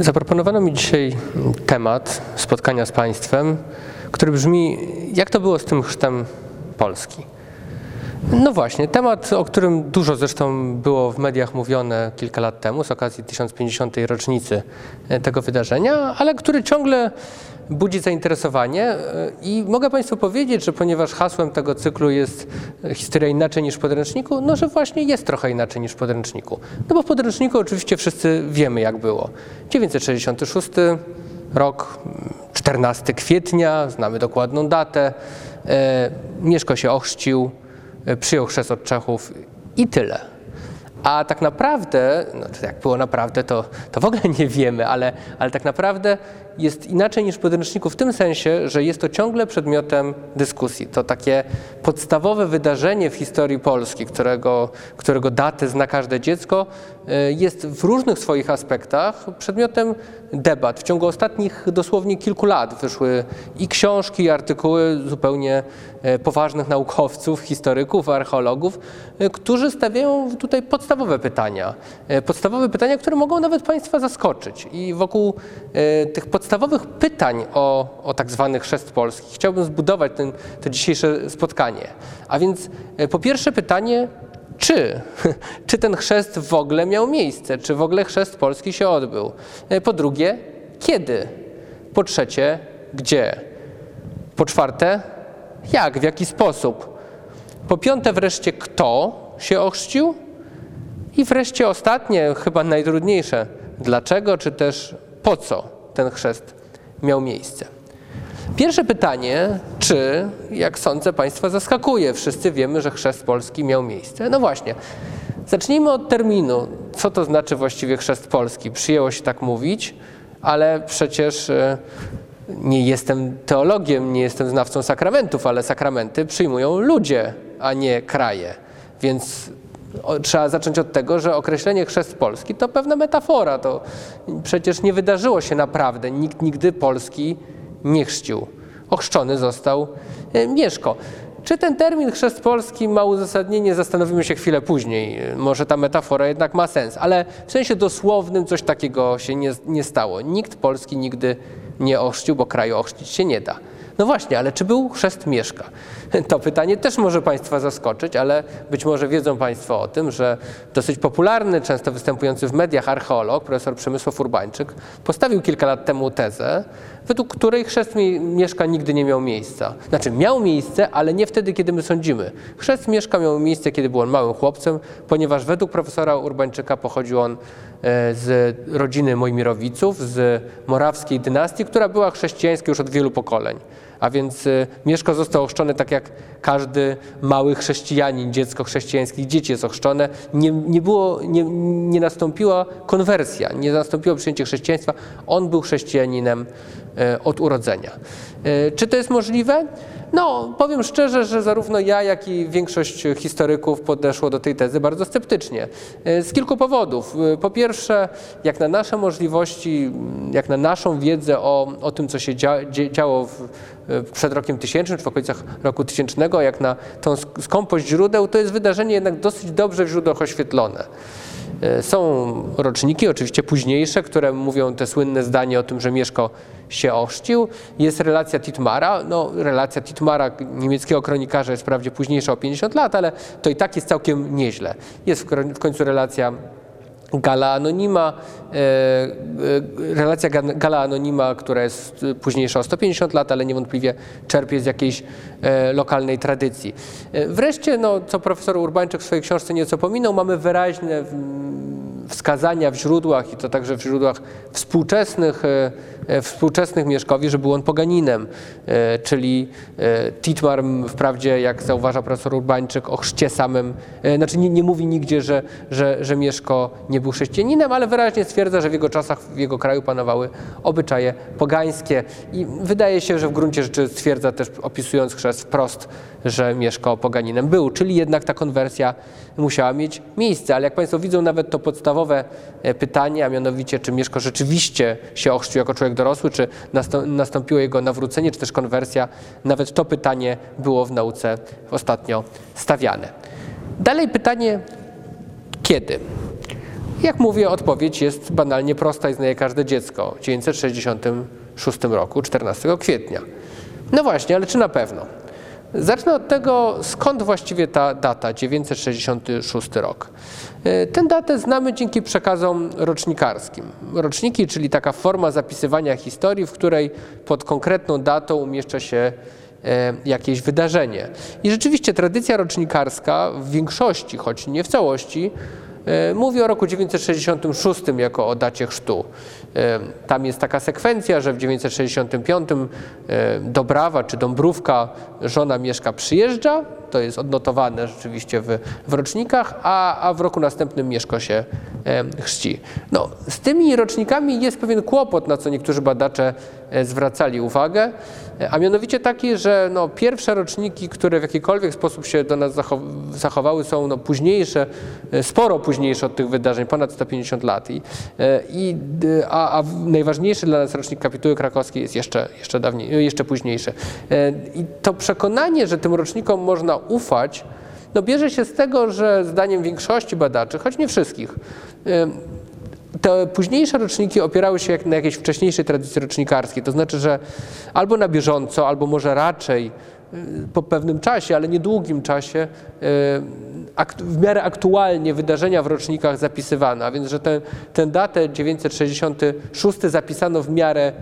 Zaproponowano mi dzisiaj temat spotkania z Państwem, który brzmi: jak to było z tym chrztem Polski? No właśnie, temat, o którym dużo zresztą było w mediach mówione kilka lat temu z okazji 1050. rocznicy tego wydarzenia, ale który ciągle budzi zainteresowanie i mogę Państwu powiedzieć, że ponieważ hasłem tego cyklu jest historia inaczej niż w podręczniku, no że właśnie jest trochę inaczej niż w podręczniku. No bo w podręczniku oczywiście wszyscy wiemy jak było. 966 rok, 14 kwietnia, znamy dokładną datę, e, Mieszko się ochrzcił, e, przyjął chrzest od Czechów i tyle. A tak naprawdę, no jak było naprawdę, to, to w ogóle nie wiemy, ale, ale tak naprawdę jest inaczej niż w podręczniku w tym sensie, że jest to ciągle przedmiotem dyskusji. To takie podstawowe wydarzenie w historii Polski, którego, którego daty zna każde dziecko, y, jest w różnych swoich aspektach przedmiotem debat. W ciągu ostatnich dosłownie kilku lat wyszły i książki, i artykuły zupełnie y, poważnych naukowców, historyków, archeologów, y, którzy stawiają tutaj podstawowe pytania. Podstawowe pytania, które mogą nawet Państwa zaskoczyć. I wokół tych podstawowych podstawowych pytań o, o tak zwany chrzest polski chciałbym zbudować ten, to dzisiejsze spotkanie. A więc e, po pierwsze pytanie, czy, czy ten chrzest w ogóle miał miejsce, czy w ogóle chrzest polski się odbył. E, po drugie, kiedy? Po trzecie, gdzie? Po czwarte, jak, w jaki sposób? Po piąte wreszcie, kto się ochrzcił? I wreszcie ostatnie, chyba najtrudniejsze, dlaczego, czy też po co? Ten chrzest miał miejsce. Pierwsze pytanie, czy, jak sądzę, Państwa zaskakuje. Wszyscy wiemy, że chrzest polski miał miejsce. No właśnie, zacznijmy od terminu. Co to znaczy właściwie chrzest polski? Przyjęło się tak mówić, ale przecież e, nie jestem teologiem, nie jestem znawcą sakramentów, ale sakramenty przyjmują ludzie, a nie kraje. Więc trzeba zacząć od tego, że określenie chrzest Polski to pewna metafora. To przecież nie wydarzyło się naprawdę. Nikt nigdy Polski nie chrzcił. Ochrzczony został e, Mieszko. Czy ten termin chrzest polski ma uzasadnienie, zastanowimy się chwilę później. Może ta metafora jednak ma sens, ale w sensie dosłownym coś takiego się nie, nie stało. Nikt Polski nigdy nie ochrzcił, bo kraju ochrzcić się nie da. No właśnie, ale czy był chrzest Mieszka? To pytanie też może Państwa zaskoczyć, ale być może wiedzą Państwo o tym, że dosyć popularny, często występujący w mediach archeolog, profesor Przemysław Urbańczyk, postawił kilka lat temu tezę, według której chrzest Mieszka nigdy nie miał miejsca. Znaczy miał miejsce, ale nie wtedy, kiedy my sądzimy. Chrzest Mieszka miał miejsce, kiedy był on małym chłopcem, ponieważ według profesora Urbańczyka pochodził on e, z rodziny Mojmirowiców, z morawskiej dynastii, która była chrześcijańska już od wielu pokoleń. A więc y, Mieszko został ochrzczony tak jak każdy mały chrześcijanin, dziecko chrześcijańskich dzieci jest ochrzczone. Nie, nie, było, nie, nie nastąpiła konwersja, nie nastąpiło przyjęcie chrześcijaństwa. On był chrześcijaninem y, od urodzenia. Y, czy to jest możliwe? No, powiem szczerze, że zarówno ja, jak i większość historyków podeszło do tej tezy bardzo sceptycznie. Z kilku powodów. Po pierwsze, jak na nasze możliwości, jak na naszą wiedzę o, o tym, co się dzia, działo w, przed rokiem tysięcznym, czy w okolicach roku tysięcznego, jak na tą skąpość źródeł, to jest wydarzenie jednak dosyć dobrze w źródłach oświetlone. E, są roczniki, oczywiście późniejsze, które mówią te słynne zdanie o tym, że Mieszko się ochrzcił. Jest relacja Titmara. No, relacja Titmara, niemieckiego kronikarza, jest wprawdzie późniejsza o 50 lat, ale to i tak jest całkiem nieźle. Jest w końcu relacja Gala Anonima, e, e, relacja Gala Anonima, która jest późniejsza o 150 lat, ale niewątpliwie czerpie z jakiejś e, lokalnej tradycji. Wreszcie, no, co profesor Urbańczyk w swojej książce nieco pominął, mamy wyraźne wskazania w źródłach i to także w źródłach współczesnych, współczesnych Mieszkowi, że był on poganinem, czyli Titmar wprawdzie, jak zauważa profesor Urbańczyk, o chrzcie samym, znaczy nie, nie mówi nigdzie, że, że, że Mieszko nie był chrześcijaninem, ale wyraźnie stwierdza, że w jego czasach w jego kraju panowały obyczaje pogańskie. I wydaje się, że w gruncie rzeczy stwierdza też, opisując chrzest wprost, że Mieszko poganinem był, czyli jednak ta konwersja musiała mieć miejsce. Ale jak Państwo widzą, nawet to podstawowe e, pytanie, a mianowicie, czy Mieszko rzeczywiście się ochrzcił jako człowiek dorosły, czy nastąpiło jego nawrócenie, czy też konwersja, nawet to pytanie było w nauce ostatnio stawiane. Dalej pytanie, kiedy? Jak mówię, odpowiedź jest banalnie prosta i znaje każde dziecko. W 966 roku, 14 kwietnia. No właśnie, ale czy na pewno? Zacznę od tego, skąd właściwie ta data, 966 rok. E, tę datę znamy dzięki przekazom rocznikarskim. Roczniki, czyli taka forma zapisywania historii, w której pod konkretną datą umieszcza się e, jakieś wydarzenie. I rzeczywiście tradycja rocznikarska w większości, choć nie w całości, E, mówi o roku 966 jako o dacie chrztu. E, tam jest taka sekwencja, że w 965 e, Dobrawa czy Dąbrówka, żona Mieszka przyjeżdża, to jest odnotowane rzeczywiście w, w rocznikach, a, a w roku następnym Mieszko się chrzci. No, z tymi rocznikami jest pewien kłopot, na co niektórzy badacze zwracali uwagę. A mianowicie taki, że no, pierwsze roczniki, które w jakikolwiek sposób się do nas zachowały, są no, późniejsze, e, sporo późniejsze od tych wydarzeń, ponad 150 lat. I, e, i, a, a najważniejszy dla nas rocznik kapituły krakowskiej jest jeszcze, jeszcze, dawniej, e, jeszcze późniejszy. I to przekonanie, że tym rocznikom można ufać, no bierze się z tego, że zdaniem większości badaczy, choć nie wszystkich, te późniejsze roczniki opierały się na jakiejś wcześniejszej tradycji rocznikarskiej, to znaczy, że albo na bieżąco, albo może raczej po pewnym czasie, ale niedługim czasie, y, w miarę aktualnie wydarzenia w rocznikach zapisywano, a więc, że tę, tę datę 966 zapisano w miarę,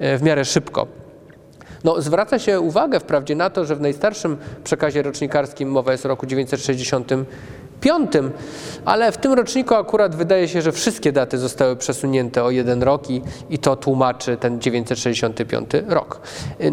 y, w miarę szybko. No, zwraca się uwagę wprawdzie na to, że w najstarszym przekazie rocznikarskim mowa jest o roku 960 piątym, ale w tym roczniku akurat wydaje się, że wszystkie daty zostały przesunięte o jeden rok i, i to tłumaczy ten 965 rok.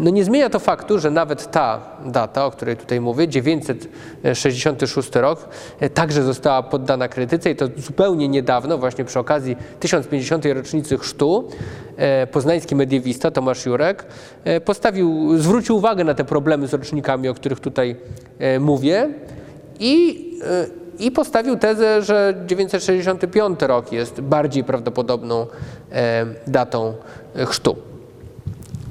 No nie zmienia to faktu, że nawet ta data, o której tutaj mówię, 966 rok, także została poddana krytyce i to zupełnie niedawno, właśnie przy okazji 1050. rocznicy chrztu, e, poznański mediewista Tomasz Jurek e, postawił, zwrócił uwagę na te problemy z rocznikami, o których tutaj e, mówię i i postawił tezę, że 965 rok jest bardziej prawdopodobną e, datą chrztu.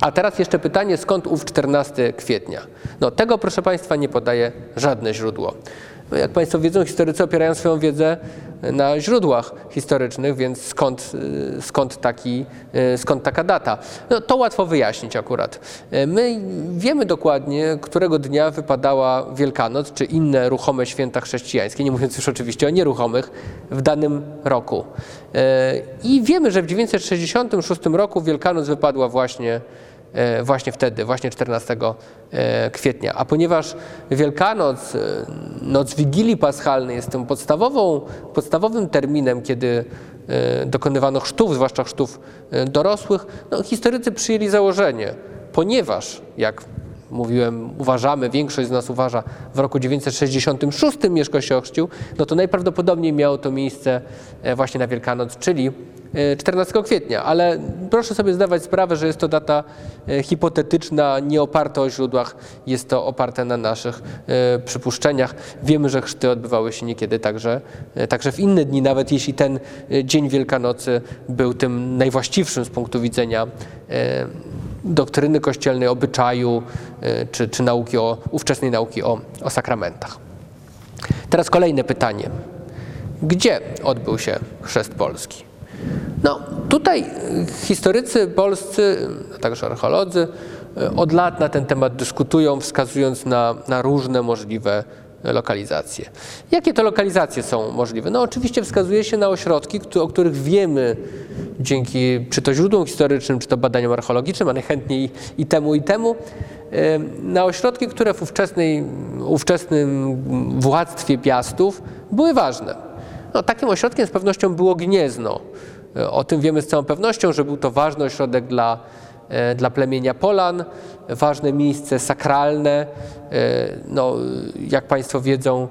A teraz jeszcze pytanie, skąd ów 14 kwietnia? No tego, proszę Państwa, nie podaje żadne źródło. Jak Państwo wiedzą, historycy opierają swoją wiedzę na źródłach historycznych, więc skąd, y, skąd, taki, y, skąd taka data? No, to łatwo wyjaśnić akurat. Y, my wiemy dokładnie, którego dnia wypadała Wielkanoc, czy inne ruchome święta chrześcijańskie, nie mówiąc już oczywiście o nieruchomych, w danym roku. I wiemy, że w 966 roku Wielkanoc wypadła właśnie właśnie wtedy, właśnie 14 e, kwietnia. A ponieważ Wielkanoc, e, noc Wigilii Paschalnej jest tym podstawową, podstawowym terminem, kiedy dokonywano chrztów, zwłaszcza chrztów dorosłych, no, historycy przyjęli założenie, ponieważ, jak mówiłem, uważamy, większość z nas uważa, w roku 966 Mieszko się ochrzcił, no to najprawdopodobniej miało to miejsce właśnie na Wielkanoc, czyli 14 e, kwietnia, ale proszę sobie zdawać sprawę, że jest to data e, hipotetyczna, nie oparta o źródłach, jest to oparte na naszych e, przypuszczeniach. Wiemy, że chrzty odbywały się niekiedy także, także w inne dni, nawet jeśli ten dzień Wielkanocy był tym najwłaściwszym z punktu widzenia doktryny kościelnej, obyczaju czy, czy nauki o, ówczesnej nauki o, o sakramentach. Teraz kolejne pytanie. Gdzie odbył się chrzest polski? No, tutaj historycy polscy, a także archeolodzy e, od lat na ten temat dyskutują, wskazując na, na różne możliwe lokalizacje. Jakie to lokalizacje są możliwe? No oczywiście wskazuje się na ośrodki, o których wiemy dzięki czy to źródłom historycznym, czy to badaniom archeologicznym, a najchętniej i temu, i temu, e, na ośrodki, które w ówczesnej, ówczesnym władztwie Piastów były ważne. No, takim ośrodkiem z pewnością było Gniezno, o tym wiemy z całą pewnością, że był to ważny ośrodek dla, e, dla plemienia Polan, ważne miejsce sakralne. E, no, jak Państwo wiedzą,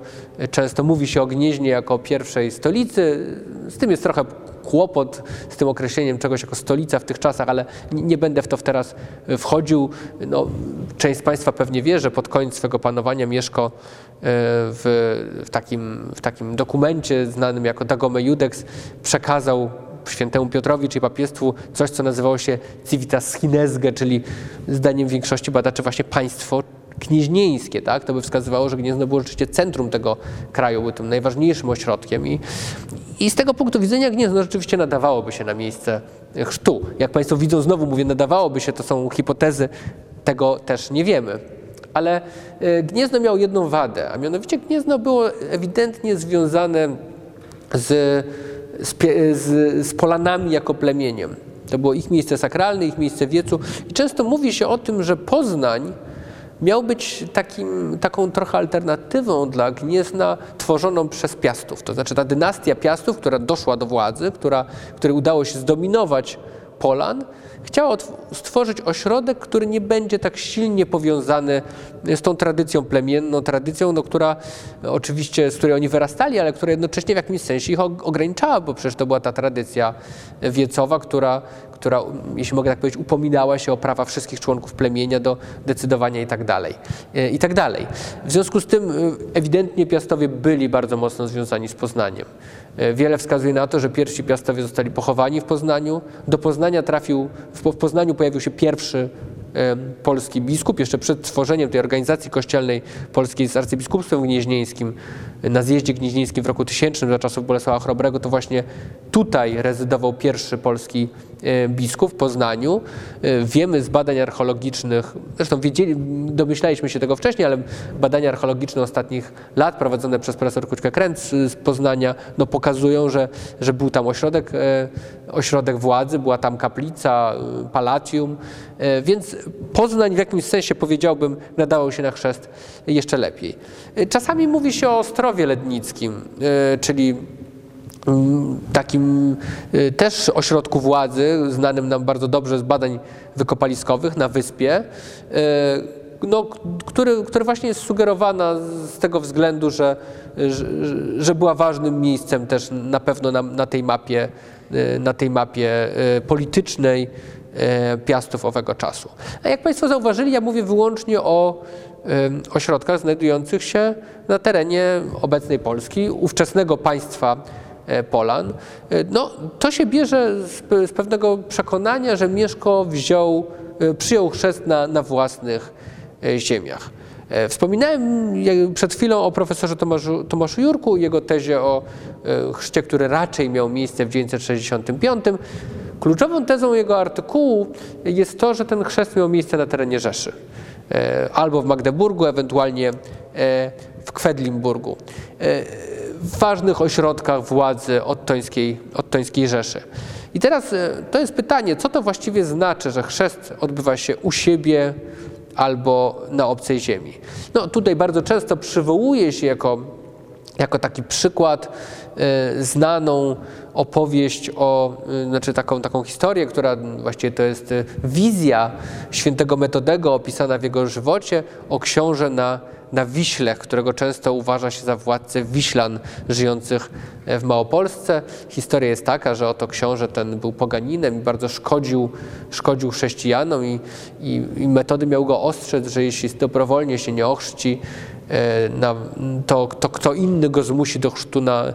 często mówi się o Gnieźnie jako pierwszej stolicy. Z tym jest trochę kłopot z tym określeniem czegoś jako stolica w tych czasach, ale nie będę w to teraz wchodził. No, część z Państwa pewnie wie, że pod koniec swego panowania Mieszko e, w, w, takim, w takim dokumencie znanym jako Dagome Judex przekazał świętemu Piotrowi, czyli papiestwu, coś, co nazywało się civitas chinesge, czyli zdaniem większości badaczy właśnie państwo gnieźnieńskie, tak? To by wskazywało, że Gniezno było rzeczywiście centrum tego kraju, był tym najważniejszym ośrodkiem i, i z tego punktu widzenia Gniezno rzeczywiście nadawałoby się na miejsce chrztu. Jak Państwo widzą, znowu mówię, nadawałoby się, to są hipotezy, tego też nie wiemy. Ale e, Gniezno miało jedną wadę, a mianowicie Gniezno było ewidentnie związane z, z, z, z Polanami jako plemieniem. To było ich miejsce sakralne, ich miejsce wiecu. I często mówi się o tym, że Poznań miał być takim, taką trochę alternatywą dla Gniezna tworzoną przez Piastów. To znaczy ta dynastia Piastów, która doszła do władzy, która, której udało się zdominować Polan, chciała stworzyć ośrodek, który nie będzie tak silnie powiązany z tą tradycją plemienną, tradycją, no, która oczywiście, z której oni wyrastali, ale która jednocześnie w jakimś sensie ich ograniczała, bo przecież to była ta tradycja wiecowa, która, która, jeśli mogę tak powiedzieć, upominała się o prawa wszystkich członków plemienia do decydowania i tak dalej. I tak dalej. W związku z tym ewidentnie Piastowie byli bardzo mocno związani z Poznaniem. Wiele wskazuje na to, że pierwsi Piastowie zostali pochowani w Poznaniu. Do Poznania trafił, w Poznaniu pojawił się pierwszy polski biskup, jeszcze przed tworzeniem tej organizacji kościelnej polskiej z arcybiskupstwem gnieźnieńskim, na zjeździe gnieźnieńskim w roku 1000 za czasów Bolesława Chrobrego, to właśnie tutaj rezydował pierwszy polski E, biskup w Poznaniu. E, wiemy z badań archeologicznych, zresztą wiedzieli, domyślaliśmy się tego wcześniej, ale badania archeologiczne ostatnich lat prowadzone przez profesor Kućkę-Kręc z Poznania no, pokazują, że, że był tam ośrodek, e, ośrodek władzy, była tam kaplica, palatium, więc Poznań w jakimś sensie powiedziałbym nadawał się na chrzest jeszcze lepiej. Czasami mówi się o Ostrowie Lednickim, czyli takim też ośrodku władzy, znanym nam bardzo dobrze z badań wykopaliskowych na wyspie, no, który, który właśnie jest sugerowana z tego względu, że, że, że była ważnym miejscem też na pewno na, na tej mapie, na tej mapie politycznej piastów owego czasu. A jak Państwo zauważyli, ja mówię wyłącznie o ośrodkach znajdujących się na terenie obecnej Polski, ówczesnego państwa E, Polan. E, no, to się bierze z, z pewnego przekonania, że Mieszko wziął, e, przyjął chrzest na, na własnych ziemiach. Wspominałem przed chwilą o profesorze Tomaszu, Tomaszu Jurku i jego tezie o chrzcie, który raczej miał miejsce w 1965. Kluczową tezą jego artykułu jest to, że ten chrzest miał miejsce na terenie Rzeszy. Albo w Magdeburgu, ewentualnie w Kwedlimburgu w ważnych ośrodkach władzy odtońskiej, odtońskiej Rzeszy. I teraz e, to jest pytanie, co to właściwie znaczy, że chrzest odbywa się u siebie albo na obcej ziemi. No tutaj bardzo często przywołuje się jako, jako taki przykład y, znaną opowieść o, y, znaczy taką, taką historię, która właściwie to jest wizja świętego Metodego opisana w jego żywocie o książę na na Wiśle, którego często uważa się za władcę Wiślan żyjących e, w Małopolsce. Historia jest taka, że oto książę ten był poganinem i bardzo szkodził, szkodził chrześcijanom i, i, i metody miał go ostrzec, że jeśli dobrowolnie się nie ochrzci, e, na, to, to kto inny go zmusi do chrztu na, e,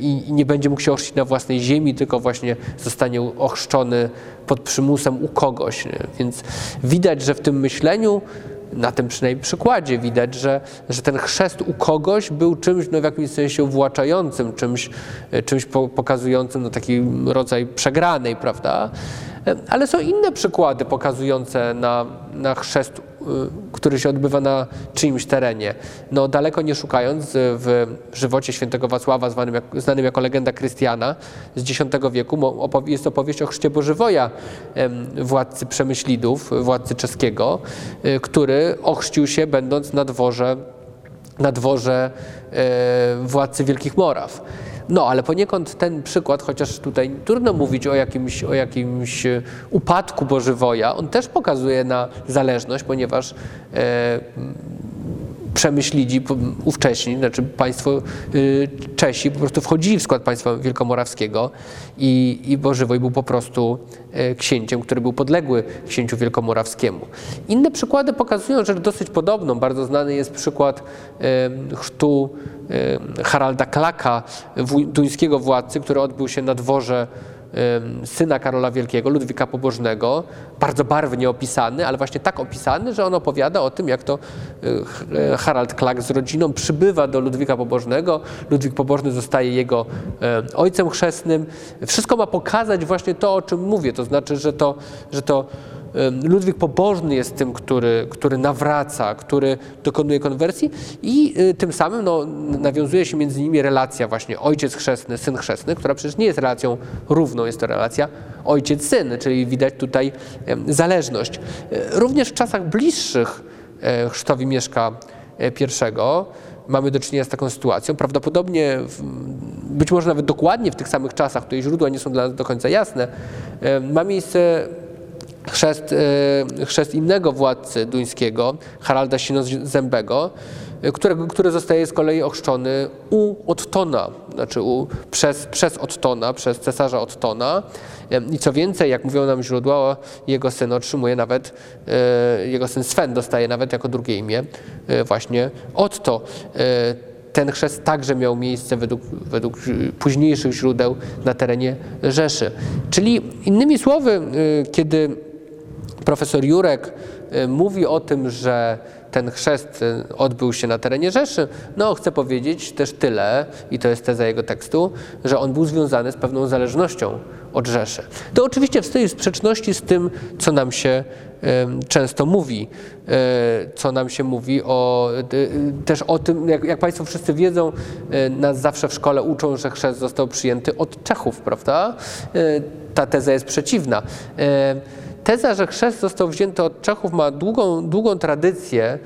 i, i nie będzie mógł się ochrzcić na własnej ziemi, tylko właśnie zostanie ochrzczony pod przymusem u kogoś. Więc widać, że w tym myśleniu na tym przynajmniej przykładzie widać, że, że ten chrzest u kogoś był czymś no, w jakimś sensie uwłaczającym, czymś, czymś pokazującym no, taki rodzaj przegranej, prawda? Ale są inne przykłady pokazujące na, na chrzest, który się odbywa na czyimś terenie. No, daleko nie szukając, w żywocie świętego Wacława, znanym, jak, znanym jako legenda Krystiana z X wieku, jest opowieść o chrzcie Bożywoja, władcy Przemyślidów, władcy czeskiego, y, który ochrzcił się będąc na dworze, na dworze e, władcy Wielkich Moraw. No, ale poniekąd ten przykład, chociaż tutaj trudno mówić o jakimś, o jakimś e, upadku Bożywoja, on też pokazuje na zależność, ponieważ e, przemyślidzi ówcześni, znaczy państwo y, Czesi po prostu wchodzili w skład państwa wielkomorawskiego i, i Bożywoj był po prostu e, księciem, który był podległy księciu wielkomorawskiemu. Inne przykłady pokazują rzecz dosyć podobną. Bardzo znany jest przykład chrztu Haralda Klaka, duńskiego władcy, który odbył się na dworze syna Karola Wielkiego, Ludwika Pobożnego, bardzo barwnie opisany, ale właśnie tak opisany, że on opowiada o tym, jak to e, Harald Klak z rodziną przybywa do Ludwika Pobożnego. Ludwik Pobożny zostaje jego ojcem chrzestnym. Wszystko ma pokazać właśnie to, o czym mówię, to znaczy, że to, że to Ludwik Pobożny jest tym, który, który nawraca, który dokonuje konwersji i y, tym samym no, nawiązuje się między nimi relacja właśnie ojciec chrzestny, syn chrzestny, która przecież nie jest relacją równą, jest to relacja ojciec-syn, czyli widać tutaj zależność. E, również w czasach bliższych e, chrztowi Mieszka I e, mamy do czynienia z taką sytuacją. Prawdopodobnie, być może nawet dokładnie w tych samych czasach, tutaj źródła nie są dla nas do końca jasne, ma miejsce chrzest, e, chrzest innego władcy duńskiego, Haralda Sinozębego, e, którego, który zostaje z kolei ochrzczony u Ottona, znaczy u, przez, przez Ottona, przez cesarza Ottona. E, I co więcej, jak mówią nam źródła, jego syn otrzymuje nawet, jego syn Sven dostaje nawet jako drugie imię właśnie Otto ten chrzest także miał miejsce według, według późniejszych źródeł na terenie Rzeszy. Czyli innymi słowy, kiedy Profesor Jurek y, mówi o tym, że ten chrzest y, odbył się na terenie Rzeszy, no chcę powiedzieć też tyle, i to jest teza jego tekstu, że on był związany z pewną zależnością od Rzeszy. To oczywiście w sprzeczności z tym, co nam się często mówi, y, co nam się mówi o, też o tym, jak, jak Państwo wszyscy wiedzą, nas zawsze w szkole uczą, że chrzest został przyjęty od Czechów, prawda? Ta teza jest przeciwna. Teza, że chrzest został wzięty od Czechów ma długą, długą tradycję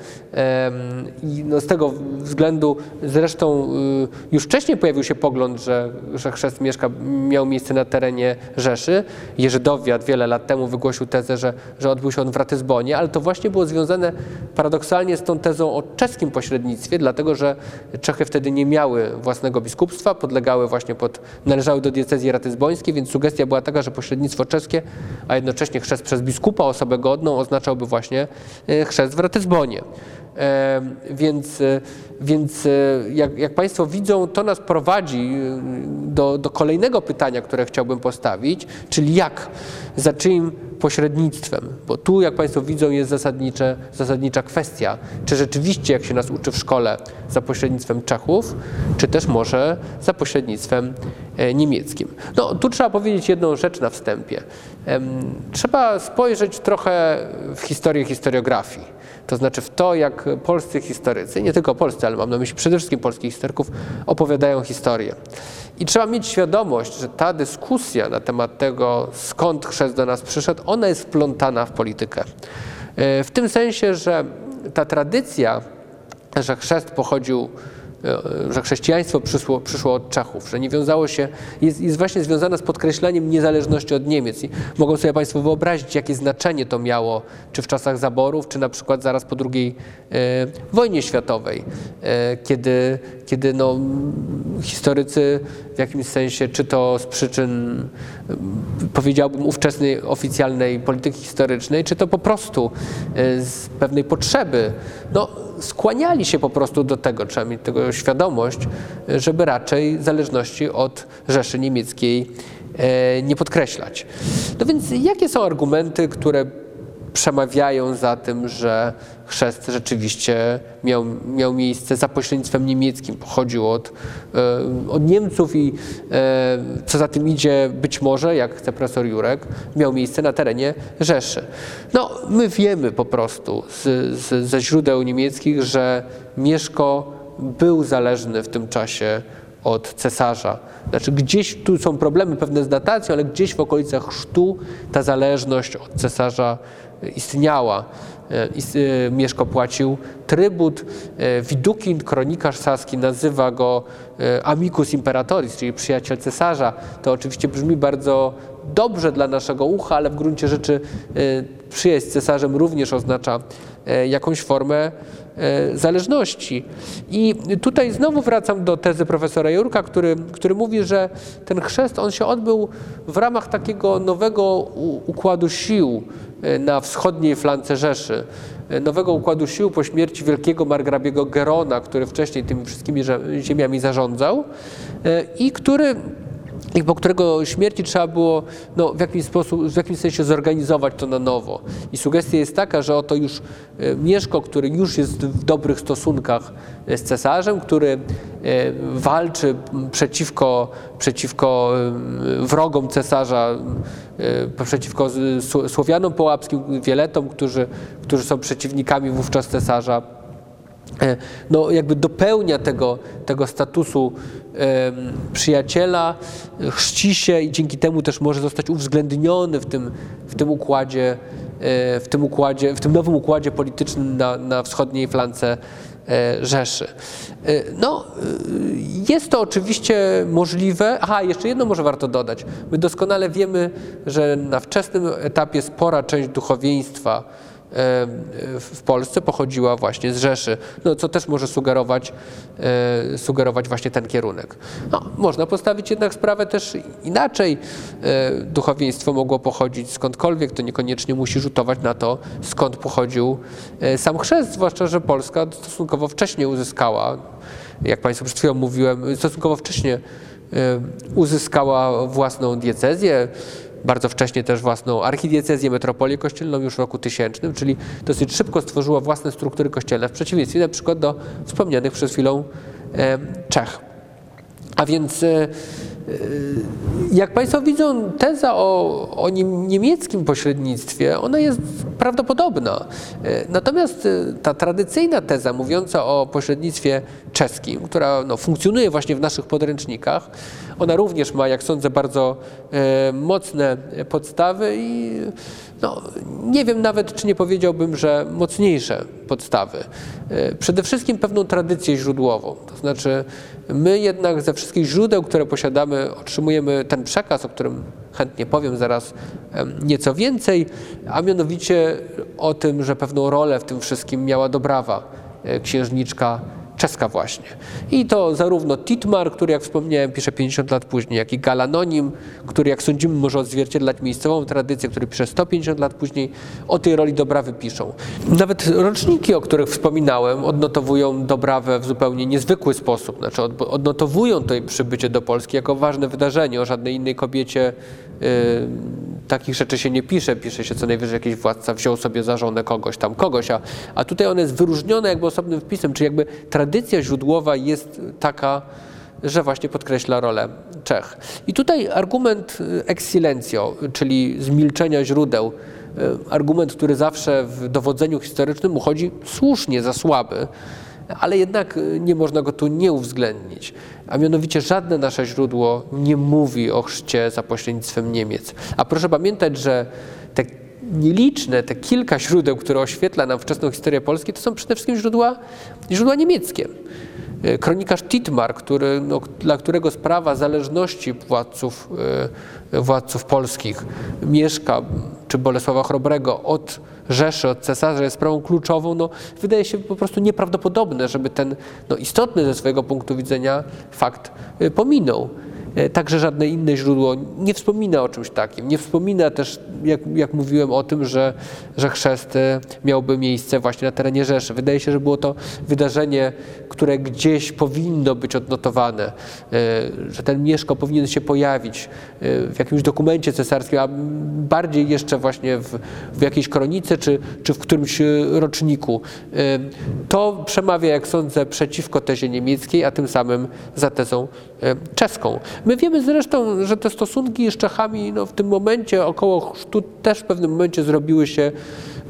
i no z tego względu zresztą y, już wcześniej pojawił się pogląd, że, że chrzest mieszka, miał miejsce na terenie Rzeszy. Jerzy Dowiat wiele lat temu wygłosił tezę, że, że odbył się on w Ratyzbonie, ale to właśnie było związane paradoksalnie z tą tezą o czeskim pośrednictwie, dlatego że Czechy wtedy nie miały własnego biskupstwa, podlegały właśnie pod, należały do diecezji ratyzbońskiej, więc sugestia była taka, że pośrednictwo czeskie, a jednocześnie chrzest przez biskupa osobę godną oznaczałby właśnie e, chrzest w Ratyzbonie. E, więc, e, więc jak, jak, Państwo widzą, to nas prowadzi do, do kolejnego pytania, które chciałbym postawić, czyli jak, za czyim pośrednictwem? Bo tu, jak Państwo widzą, jest zasadnicze, zasadnicza kwestia, czy rzeczywiście, jak się nas uczy w szkole, za pośrednictwem Czechów, czy też może za pośrednictwem niemieckim. No, tu trzeba powiedzieć jedną rzecz na wstępie. Trzeba spojrzeć trochę w historię historiografii. To znaczy w to, jak polscy historycy, nie tylko polscy, ale mam na myśli przede wszystkim polskich historyków, opowiadają historię. I trzeba mieć świadomość, że ta dyskusja na temat tego, skąd chrzest do nas przyszedł, ona jest wplątana w politykę. E, w tym sensie, że ta tradycja, że chrzest pochodził że chrześcijaństwo przyszło, przyszło od Czechów, że nie wiązało się, jest, jest właśnie związane z podkreśleniem niezależności od Niemiec. I mogą sobie Państwo wyobrazić, jakie znaczenie to miało, czy w czasach zaborów, czy na przykład zaraz po II e, wojnie światowej, e, kiedy, kiedy no, historycy w jakimś sensie, czy to z przyczyn, powiedziałbym, ówczesnej oficjalnej polityki historycznej, czy to po prostu z pewnej potrzeby, no, skłaniali się po prostu do tego, trzeba mieć tego świadomość, żeby raczej zależności od Rzeszy Niemieckiej e, nie podkreślać. No więc jakie są argumenty, które przemawiają za tym, że chrzest rzeczywiście miał, miał miejsce za pośrednictwem niemieckim, pochodził od, e, od Niemców i e, co za tym idzie, być może, jak chce profesor Jurek, miał miejsce na terenie Rzeszy. No, my wiemy po prostu z, z, ze źródeł niemieckich, że Mieszko był zależny w tym czasie od cesarza. Znaczy gdzieś tu są problemy pewne z datacją, ale gdzieś w okolicach chrztu ta zależność od cesarza istniała. E, e, Mieszko płacił trybut. E, Widukin, kronikarz saski, nazywa go amicus imperatoris, czyli przyjaciel cesarza. To oczywiście brzmi bardzo dobrze dla naszego ucha, ale w gruncie rzeczy przyjaźń z cesarzem również oznacza jakąś formę zależności. I tutaj znowu wracam do tezy profesora Jurka, który, który mówi, że ten chrzest on się odbył w ramach takiego nowego układu sił, Y, na wschodniej flance Rzeszy. e, nowego układu sił po śmierci wielkiego margrabiego Gerona, który wcześniej tymi wszystkimi ziemiami zarządzał e, i który i po którego śmierci trzeba było no, w, jakimś sposób, w jakimś sensie zorganizować to na nowo. I sugestia jest taka, że oto już e, Mieszko, który już jest w dobrych stosunkach z cesarzem, który e, walczy przeciwko, przeciwko wrogom cesarza, e, przeciwko Słowianom połapskim, Wieletom, którzy, którzy są przeciwnikami wówczas cesarza no, jakby dopełnia tego, tego statusu przyjaciela, chrzci się i dzięki temu też może zostać uwzględniony w tym, w tym układzie, e, w tym układzie, w tym nowym układzie politycznym na, na wschodniej flance e, Rzeszy. E, no, jest to oczywiście możliwe. Aha, jeszcze jedno może warto dodać. My doskonale wiemy, że na wczesnym etapie spora część duchowieństwa w Polsce pochodziła właśnie z Rzeszy, no, co też może sugerować, e, sugerować właśnie ten kierunek. No, można postawić jednak sprawę też inaczej. E, duchowieństwo mogło pochodzić skądkolwiek, to niekoniecznie musi rzutować na to, skąd pochodził e, sam chrzest, zwłaszcza, że Polska stosunkowo wcześnie uzyskała, jak Państwu przed chwilą mówiłem, stosunkowo wcześnie uzyskała własną diecezję, bardzo wcześnie też własną archidiecezję, metropolię kościelną już w roku tysięcznym, czyli dosyć szybko stworzyła własne struktury kościelne, w przeciwieństwie na przykład do wspomnianych przed chwilą Czech. A więc e, jak Państwo widzą, teza o, o niemieckim pośrednictwie, ona jest prawdopodobna. E, natomiast e, ta tradycyjna teza mówiąca o pośrednictwie czeskim, która no, funkcjonuje właśnie w naszych podręcznikach, ona również ma, jak sądzę, bardzo e, mocne podstawy i no, nie wiem nawet, czy nie powiedziałbym, że mocniejsze podstawy. E, przede wszystkim pewną tradycję źródłową. To znaczy, my jednak ze wszystkich źródeł, które posiadamy, otrzymujemy ten przekaz, o którym chętnie powiem zaraz nieco więcej, a mianowicie o tym, że pewną rolę w tym wszystkim miała Dobrawa, e, księżniczka czeska właśnie. I to zarówno Titmar, który jak wspomniałem pisze 50 lat później, jak i Galanonim, który jak sądzimy może odzwierciedlać miejscową tradycję, który pisze 150 lat później, o tej roli Dobrawy piszą. Nawet roczniki, o których wspominałem, odnotowują Dobrawę w zupełnie niezwykły sposób. Znaczy odnotowują to jej przybycie do Polski jako ważne wydarzenie. O żadnej innej kobiecie yy, takich rzeczy się nie pisze. Pisze się co najwyżej jakiś władca wziął sobie za żonę kogoś tam, kogoś, a, a tutaj one jest wyróżnione jakby osobnym wpisem, czyli jakby tradycja źródłowa jest taka, że właśnie podkreśla rolę Czech. I tutaj argument ex silencio, czyli zmilczenia źródeł, e, argument, który zawsze w dowodzeniu historycznym uchodzi słusznie za słaby, ale jednak nie można go tu nie uwzględnić. A mianowicie żadne nasze źródło nie mówi o chrzcie za pośrednictwem Niemiec. A proszę pamiętać, że te nieliczne, te kilka źródeł, które oświetla nam wczesną historię Polski, to są przede wszystkim źródła, źródła niemieckie. E, kronikarz Titmar, który, no, dla którego sprawa zależności władców, e, władców polskich Mieszka czy Bolesława Chrobrego od Rzeszy, od cesarza jest sprawą kluczową, no, wydaje się po prostu nieprawdopodobne, żeby ten no, istotny ze swojego punktu widzenia fakt e, pominął. E, także żadne inne źródło nie wspomina o czymś takim. Nie wspomina też, jak, jak mówiłem o tym, że, że chrzest e, miałby miejsce właśnie na terenie Rzeszy. Wydaje się, że było to wydarzenie, które gdzieś powinno być odnotowane, e, że ten Mieszko powinien się pojawić w jakimś dokumencie cesarskim, a bardziej jeszcze właśnie w, w jakiejś kronice czy, czy w którymś roczniku. To przemawia, jak sądzę, przeciwko tezie niemieckiej, a tym samym za tezą czeską. My wiemy zresztą, że te stosunki z Czechami no, w tym momencie około chrztu też w pewnym momencie zrobiły się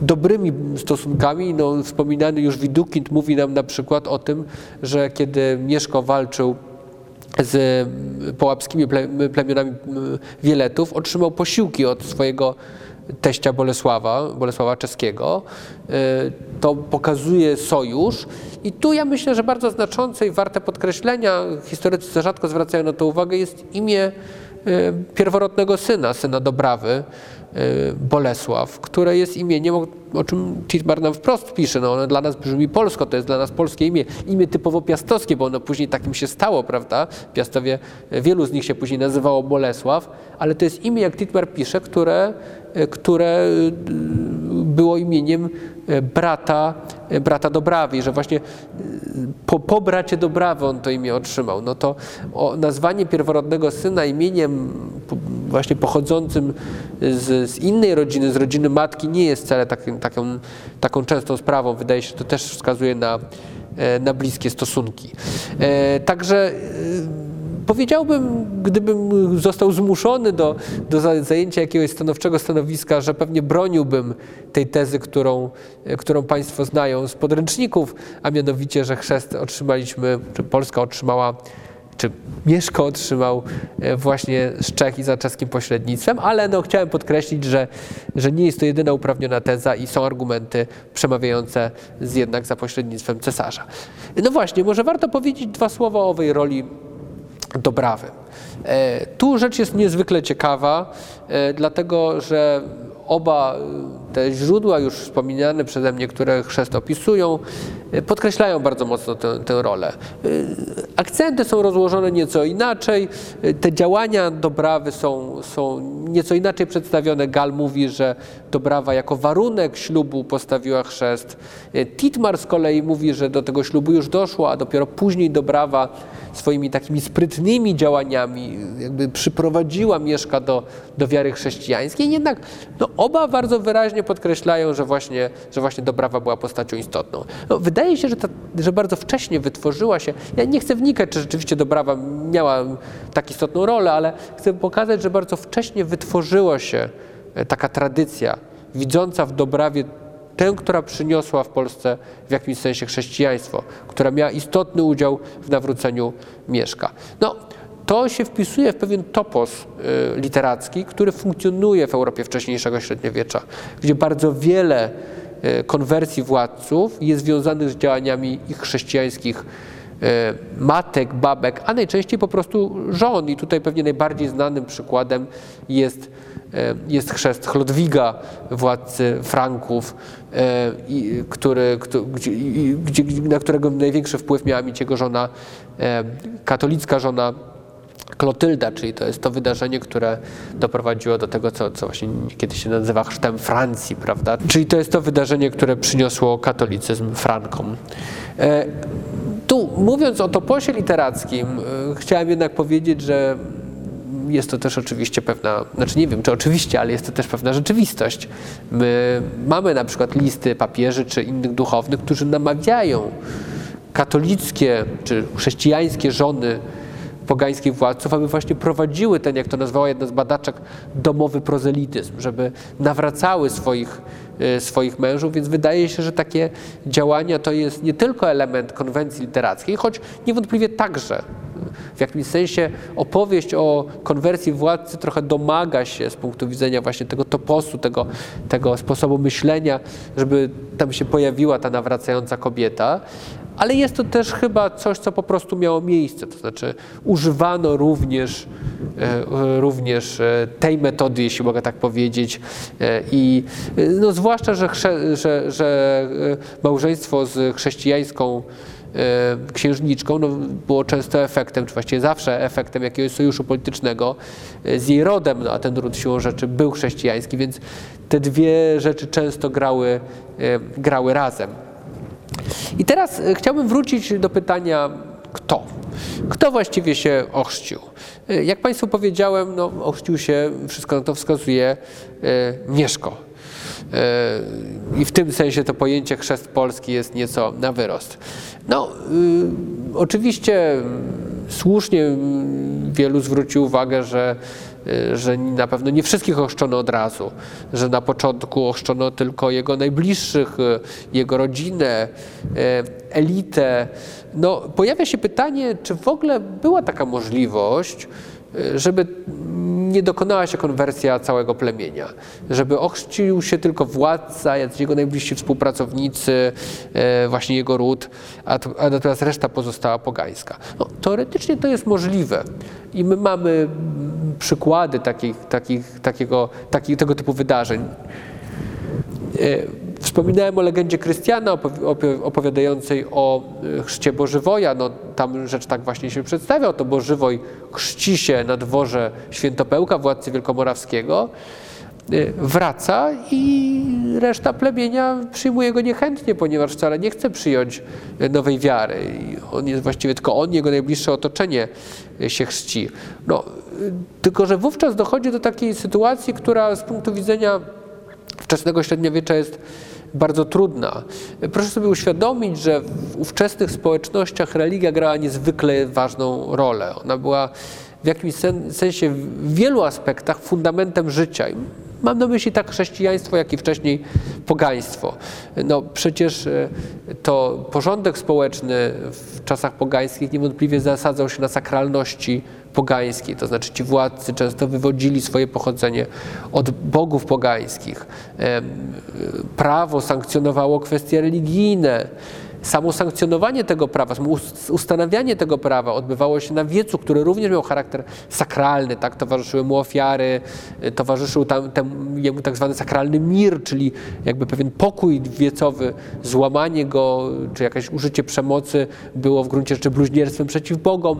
dobrymi stosunkami. No, wspominany już Widukind mówi nam na przykład o tym, że kiedy Mieszko walczył z połapskimi plemionami Wieletów, otrzymał posiłki od swojego teścia Bolesława, Bolesława Czeskiego. Y, to pokazuje sojusz i tu ja myślę, że bardzo znaczące i warte podkreślenia, historycy rzadko zwracają na to uwagę, jest imię y, pierworodnego syna, syna Dobrawy, Bolesław, które jest imieniem, o, o czym Titmar nam wprost pisze. No ono dla nas brzmi polsko, to jest dla nas polskie imię. Imię typowo piastowskie, bo ono później takim się stało, prawda? Piastowie, wielu z nich się później nazywało Bolesław, ale to jest imię, jak Titmar pisze, które, które było imieniem brata, brata Dobrawi, że właśnie po, po bracie Dobrawy on to imię otrzymał. No to nazwanie pierworodnego syna imieniem właśnie pochodzącym z, z, innej rodziny, z rodziny matki nie jest wcale takim, taką, taką częstą sprawą. Wydaje się, że to też wskazuje na, e, na bliskie stosunki. E, także e, Powiedziałbym, gdybym został zmuszony do, do zajęcia jakiegoś stanowczego stanowiska, że pewnie broniłbym tej tezy, którą, którą Państwo znają z podręczników, a mianowicie, że chrzest otrzymaliśmy, czy Polska otrzymała czy Mieszko otrzymał e, właśnie z Czech i za czeskim pośrednictwem, ale no, chciałem podkreślić, że, że nie jest to jedyna uprawniona teza i są argumenty przemawiające z jednak za pośrednictwem cesarza. No właśnie, może warto powiedzieć dwa słowa o owej roli Dobrawy. E, tu rzecz jest niezwykle ciekawa, e, dlatego że oba te źródła już wspomniane przeze mnie, które chrzest opisują, e, podkreślają bardzo mocno tę, tę rolę. Akcenty są rozłożone nieco inaczej, te działania Dobrawy są, są nieco inaczej przedstawione. Gal mówi, że Dobrawa jako warunek ślubu postawiła chrzest. Titmar z kolei mówi, że do tego ślubu już doszło, a dopiero później Dobrawa swoimi takimi sprytnymi działaniami jakby przyprowadziła Mieszka do, do wiary chrześcijańskiej, jednak no, oba bardzo wyraźnie podkreślają, że właśnie, że właśnie Dobrawa była postacią istotną. No, wydaje się, że, ta, że bardzo wcześnie wytworzyła się, ja nie chcę wnikać, czy rzeczywiście Dobrawa miała tak istotną rolę, ale chcę pokazać, że bardzo wcześnie wytworzyła się e, taka tradycja, widząca w Dobrawie tę, która przyniosła w Polsce w jakimś sensie chrześcijaństwo, która miała istotny udział w nawróceniu Mieszka. No, to się wpisuje w pewien topos y, literacki, który funkcjonuje w Europie wcześniejszego średniowiecza, gdzie bardzo wiele y, konwersji władców jest związanych z działaniami ich chrześcijańskich y, matek, babek, a najczęściej po prostu żon. I tutaj pewnie najbardziej znanym przykładem jest jest chrzest Chlodwiga, władcy Franków, który, gdzie, na którego największy wpływ miała mieć jego żona, katolicka żona Klotylda, czyli to jest to wydarzenie, które doprowadziło do tego, co, co właśnie kiedyś się nazywa chrztem Francji, prawda? Czyli to jest to wydarzenie, które przyniosło katolicyzm Frankom. Tu, mówiąc o toposie literackim, chciałem jednak powiedzieć, że jest to też oczywiście pewna, znaczy nie wiem czy oczywiście, ale jest to też pewna rzeczywistość. My mamy na przykład listy papieży czy innych duchownych, którzy namawiają katolickie czy chrześcijańskie żony pogańskich władców, aby właśnie prowadziły ten, jak to nazwała jedna z badaczek, domowy prozelityzm, żeby nawracały swoich, e, swoich mężów, więc wydaje się, że takie działania to jest nie tylko element konwencji literackiej, choć niewątpliwie także w jakimś sensie opowieść o konwersji władcy trochę domaga się z punktu widzenia właśnie tego toposu, tego, tego sposobu myślenia, żeby tam się pojawiła ta nawracająca kobieta, ale jest to też chyba coś, co po prostu miało miejsce, to znaczy używano również, e, również e, tej metody, jeśli mogę tak powiedzieć e, i no zwłaszcza, że, że, że małżeństwo z chrześcijańską księżniczką no, było często efektem, czy właściwie zawsze efektem jakiegoś sojuszu politycznego z jej rodem, no, a ten ród siłą rzeczy był chrześcijański, więc te dwie rzeczy często grały, grały razem. I teraz e, chciałbym wrócić do pytania, kto? Kto właściwie się ochrzcił? E, jak Państwu powiedziałem, no, ochrzcił się, wszystko na to wskazuje, e, Mieszko. I w tym sensie to pojęcie chrzest polski jest nieco na wyrost. No, y, oczywiście słusznie wielu zwrócił uwagę, że że na pewno nie wszystkich ochrzczono od razu, że na początku ochrzczono tylko jego najbliższych, y, jego rodzinę, y, elitę. No, pojawia się pytanie, czy w ogóle była taka możliwość, żeby nie dokonała się konwersja całego plemienia, żeby ochrzcił się tylko władca, jego najbliżsi współpracownicy, właśnie jego ród, a, natomiast reszta pozostała pogańska. No, teoretycznie to jest możliwe i my mamy przykłady takich, takich, takiego, takich, tego typu wydarzeń. Wspominałem o legendzie Krystiana opowiadającej o chrzcie Bożywoja. No, tam rzecz tak właśnie się przedstawia. To Bożywoj chrzci się na dworze Świętopełka, władcy Wielkomorawskiego. Y, wraca i reszta plemienia przyjmuje go niechętnie, ponieważ wcale nie chce przyjąć nowej wiary. On jest właściwie tylko on, jego najbliższe otoczenie się chrzci. No, tylko, że wówczas dochodzi do takiej sytuacji, która z punktu widzenia wczesnego średniowiecza jest bardzo trudna. Proszę sobie uświadomić, że w ówczesnych społecznościach religia grała niezwykle ważną rolę. Ona była w jakimś sensie w wielu aspektach fundamentem życia. Mam na myśli tak chrześcijaństwo, jak i wcześniej pogaństwo. No przecież e, to porządek społeczny w czasach pogańskich niewątpliwie zasadzał się na sakralności pogańskiej, to znaczy ci władcy często wywodzili swoje pochodzenie od bogów pogańskich. Prawo sankcjonowało kwestie religijne samo sankcjonowanie tego prawa, ustanawianie tego prawa odbywało się na wiecu, który również miał charakter sakralny, tak? Towarzyszyły mu ofiary, y, towarzyszył tam, jemu tak zwany sakralny mir, czyli jakby pewien pokój wiecowy, złamanie go, czy jakieś użycie przemocy było w gruncie rzeczy bluźnierstwem przeciw Bogom.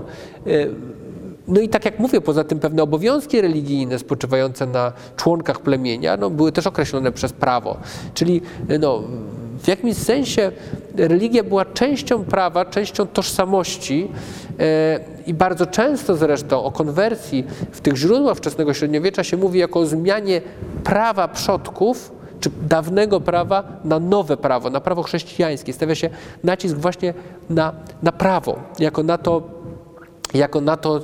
No i tak jak mówię, poza tym pewne obowiązki religijne spoczywające na członkach plemienia no, były też określone przez prawo. Czyli no, w jakimś sensie religia była częścią prawa, częścią tożsamości e, i bardzo często zresztą o konwersji w tych źródłach wczesnego średniowiecza się mówi jako o zmianie prawa przodków, czy dawnego prawa na nowe prawo, na prawo chrześcijańskie. Stawia się nacisk właśnie na, na prawo, jako na to, jako na to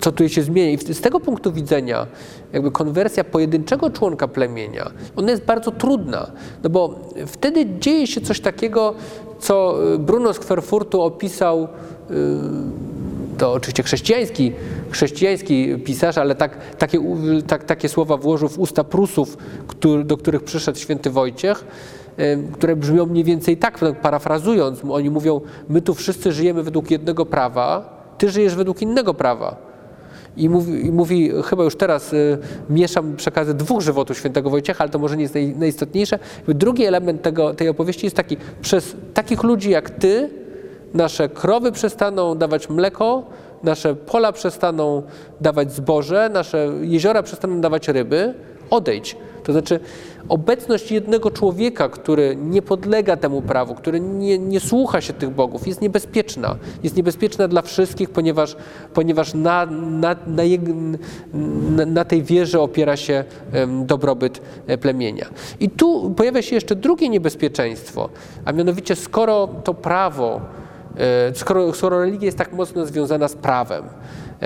co tu się zmienia. I z tego punktu widzenia jakby konwersja pojedynczego członka plemienia, ona jest bardzo trudna, no bo wtedy dzieje się coś takiego, co y, Bruno z Querfurtu opisał y, to oczywiście chrześcijański, chrześcijański pisarz, ale tak, takie, tak, takie słowa włożył w usta Prusów, który, do których przyszedł święty Wojciech, które brzmią mniej więcej tak, parafrazując, oni mówią, my tu wszyscy żyjemy według jednego prawa, ty żyjesz według innego prawa. I mówi, i mówi chyba już teraz y, mieszam przekazy dwóch żywotów świętego Wojciecha, ale to może nie jest naj, najistotniejsze. Drugi element tego, tej opowieści jest taki, przez takich ludzi jak ty nasze krowy przestaną dawać mleko, nasze pola przestaną dawać zboże, nasze jeziora przestaną dawać ryby, odejdź. To znaczy obecność jednego człowieka, który nie podlega temu prawu, który nie, nie słucha się tych bogów, jest niebezpieczna. Jest niebezpieczna dla wszystkich, ponieważ, ponieważ na, na, na, na, tej wierze opiera się dobrobyt e, plemienia. I tu pojawia się jeszcze drugie niebezpieczeństwo, a mianowicie skoro to prawo, e, skoro, skoro religia jest tak mocno związana z prawem,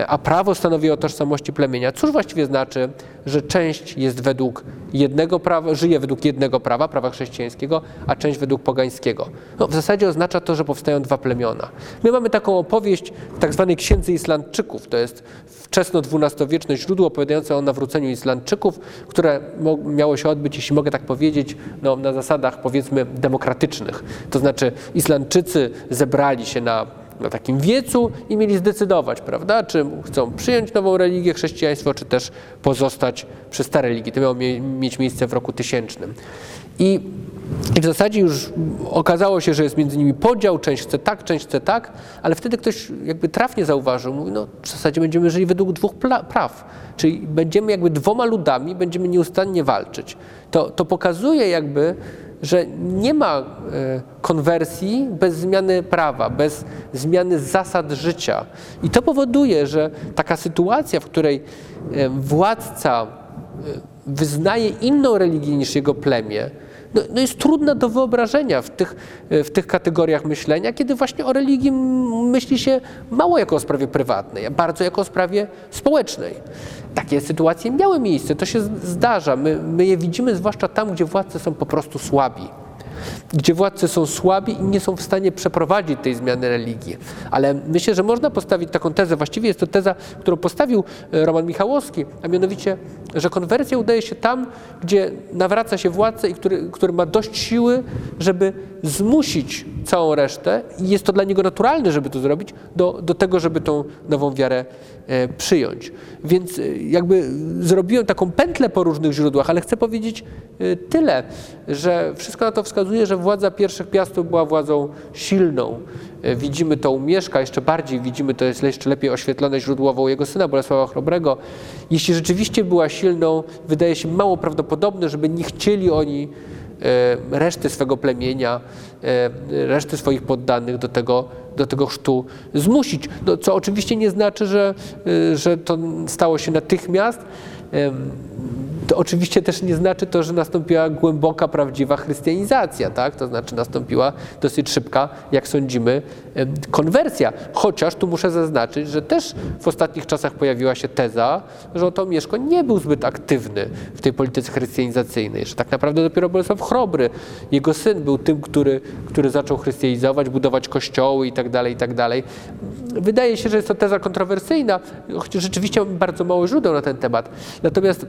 a prawo stanowi o tożsamości plemienia. Cóż właściwie znaczy, że część jest według jednego prawa, żyje według jednego prawa, prawa chrześcijańskiego, a część według pogańskiego? No, w zasadzie oznacza to, że powstają dwa plemiona. My mamy taką opowieść w tak zwanej Księdze Islandczyków. To jest wczesno-XII-wieczne źródło opowiadające o nawróceniu Islandczyków, które miało się odbyć, jeśli mogę tak powiedzieć, no, na zasadach powiedzmy demokratycznych. To znaczy Islandczycy zebrali się na na takim wiecu i mieli zdecydować, prawda, czy chcą przyjąć nową religię, chrześcijaństwo, czy też pozostać przy starej religii. To miało mieć miejsce w roku tysięcznym. I i w zasadzie już okazało się, że jest między nimi podział, część chce tak, część chce tak, ale wtedy ktoś jakby trafnie zauważył, mówi, no w zasadzie będziemy żyli według dwóch praw, czyli będziemy jakby dwoma ludami, będziemy nieustannie walczyć. To, to pokazuje jakby, że nie ma e, konwersji bez zmiany prawa, bez zmiany zasad życia. I to powoduje, że taka sytuacja, w której e, władca e, wyznaje inną religię niż jego plemię, no, no jest trudna do wyobrażenia w tych, w tych kategoriach myślenia, kiedy właśnie o religii myśli się mało jako o sprawie prywatnej, a bardzo jako o sprawie społecznej. Takie sytuacje miały miejsce, to się zdarza. My, my je widzimy zwłaszcza tam, gdzie władcy są po prostu słabi. Gdzie władcy są słabi i nie są w stanie przeprowadzić tej zmiany religii. Ale myślę, że można postawić taką tezę, właściwie jest to teza, którą postawił e, Roman Michałowski, a mianowicie, że konwersja udaje się tam, gdzie nawraca się władcę i który, który ma dość siły, żeby zmusić całą resztę, i jest to dla niego naturalne, żeby to zrobić, do, do tego, żeby tą nową wiarę e, przyjąć. Więc e, jakby zrobiłem taką pętlę po różnych źródłach, ale chcę powiedzieć e, tyle, że wszystko na to wskazuje, że władza pierwszych piastów była władzą silną. Widzimy to u Mieszka, jeszcze bardziej widzimy to jest jeszcze lepiej oświetlone źródłowo u jego syna Bolesława Chrobrego. Jeśli rzeczywiście była silną, wydaje się mało prawdopodobne, żeby nie chcieli oni reszty swego plemienia, e, reszty swoich poddanych do tego, do tego chrztu zmusić. No, co oczywiście nie znaczy, że, e, że to stało się natychmiast. To oczywiście też nie znaczy to, że nastąpiła głęboka, prawdziwa chrystianizacja, tak? To znaczy nastąpiła dosyć szybka, jak sądzimy, konwersja. Chociaż tu muszę zaznaczyć, że też w ostatnich czasach pojawiła się teza, że oto Mieszko nie był zbyt aktywny w tej polityce chrystianizacyjnej, że tak naprawdę dopiero Bolesław Chrobry, jego syn, był tym, który, który zaczął chrystianizować, budować kościoły i tak dalej, i tak. Wydaje się, że jest to teza kontrowersyjna, chociaż rzeczywiście mamy bardzo mało źródeł na ten temat. Natomiast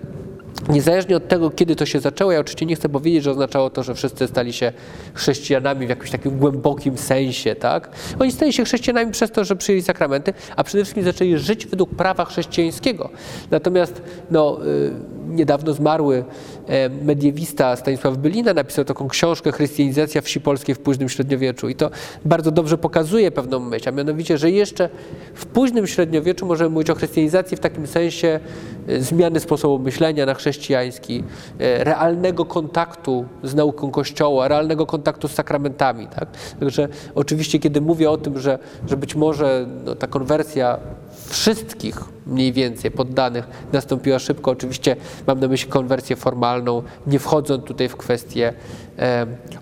Niezależnie od tego, kiedy to się zaczęło, ja oczywiście nie chcę powiedzieć, że oznaczało to, że wszyscy stali się chrześcijanami w jakimś takim głębokim sensie, tak? Oni stali się chrześcijanami przez to, że przyjęli sakramenty, a przede wszystkim zaczęli żyć według prawa chrześcijańskiego. Natomiast no, y, niedawno zmarły e, mediewista Stanisław Bylina napisał taką książkę Chrystianizacja wsi polskiej w późnym średniowieczu i to bardzo dobrze pokazuje pewną myśl, a mianowicie, że jeszcze w późnym średniowieczu możemy mówić o chrystianizacji w takim sensie e, zmiany sposobu myślenia na chrześcijański, e, realnego kontaktu z nauką Kościoła, realnego kontaktu z sakramentami. Tak? Także oczywiście, kiedy mówię o tym, że, że być może no, ta konwersja wszystkich mniej więcej poddanych nastąpiła szybko. Oczywiście mam na myśli konwersję formalną, nie wchodząc tutaj w kwestię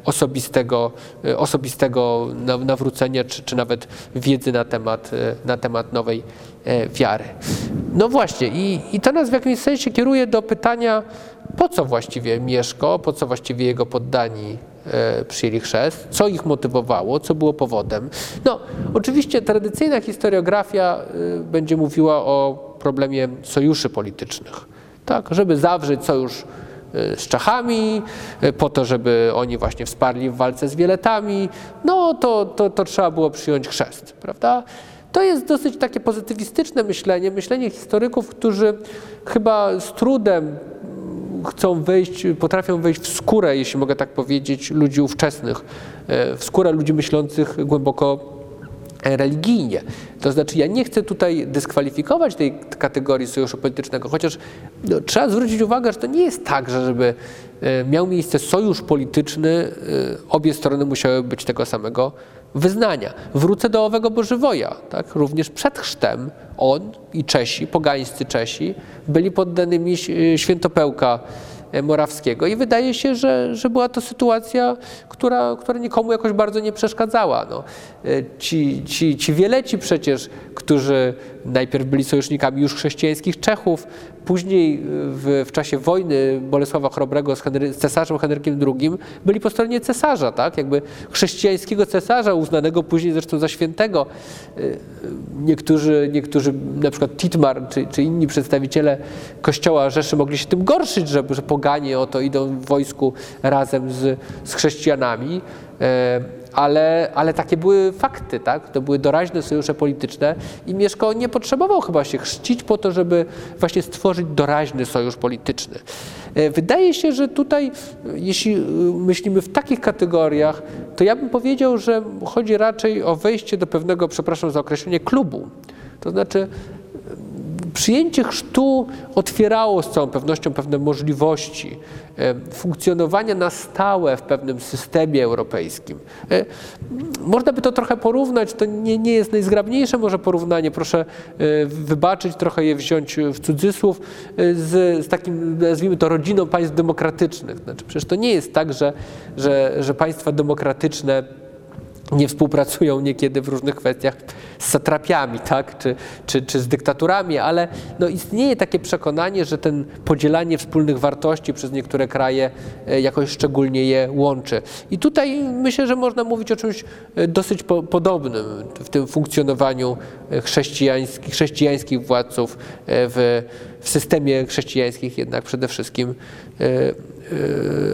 osobistego, e, osobistego na- nawrócenia, czy, czy nawet wiedzy na temat, e, na temat nowej e, wiary. No właśnie, i, i to nas w jakimś sensie kieruje do pytania, po co właściwie Mieszko, po co właściwie jego poddani przyjęli chrzest, co ich motywowało, co było powodem. No, oczywiście tradycyjna historiografia e, będzie mówiła o problemie sojuszy politycznych, tak, żeby zawrzeć sojusz e, z Czechami, e, po to, żeby oni właśnie wsparli w walce z Wieletami, no to, to, to trzeba było przyjąć chrzest, prawda? To jest dosyć takie pozytywistyczne myślenie, myślenie historyków, którzy chyba z trudem chcą wejść, potrafią wejść w skórę, jeśli mogę tak powiedzieć, ludzi ówczesnych, e, w skórę ludzi myślących głęboko religijnie. To znaczy, ja nie chcę tutaj dyskwalifikować tej kategorii sojuszu politycznego, chociaż no, trzeba zwrócić uwagę, że to nie jest tak, że żeby e, miał miejsce sojusz polityczny, e, obie strony musiały być tego samego wyznania. Wrócę do owego Bożywoja. Tak? Również przed chrztem on i Czesi, pogańscy Czesi, byli poddanymi ś- świętopełka e, Morawskiego i wydaje się, że, że była to sytuacja, która, która nikomu jakoś bardzo nie przeszkadzała. No, e, ci, ci, ci wieleci przecież, którzy najpierw byli sojusznikami już chrześcijańskich Czechów, później e, w, w czasie wojny Bolesława Chrobrego z, Henry, z cesarzem Henrykiem II byli po stronie cesarza, tak? jakby chrześcijańskiego cesarza, uznanego później zresztą za świętego. E, Niektórzy, niektórzy na przykład Titmar czy, czy inni przedstawiciele kościoła Rzeszy mogli się tym gorszyć, że, że poganie oto idą w wojsku razem z, z chrześcijanami, ale, ale takie były fakty, tak? to były doraźne sojusze polityczne i Mieszko nie potrzebował chyba się chrzcić po to, żeby właśnie stworzyć doraźny sojusz polityczny. E, Wydaje się, że tutaj, e, jeśli e, myślimy w takich kategoriach, to ja bym powiedział, że chodzi raczej o wejście do pewnego, przepraszam za określenie, klubu. To znaczy, Przyjęcie chrztu otwierało z całą pewnością pewne możliwości e, funkcjonowania na stałe w pewnym systemie europejskim. E, Można by to trochę porównać, to nie, nie jest najzgrabniejsze może porównanie, proszę e, wybaczyć, trochę je wziąć w cudzysłów, z, z takim, nazwijmy to, rodziną państw demokratycznych. Znaczy, przecież to nie jest tak, że, że, że państwa demokratyczne nie współpracują niekiedy w różnych kwestiach z satrapiami, tak? czy, czy, czy z dyktaturami, ale no istnieje takie przekonanie, że ten podzielanie wspólnych wartości przez niektóre kraje e, jakoś szczególnie je łączy. I tutaj myślę, że można mówić o czymś e, dosyć po, podobnym w tym funkcjonowaniu e, chrześcijańskich, chrześcijańskich władców w, w systemie chrześcijańskich jednak przede wszystkim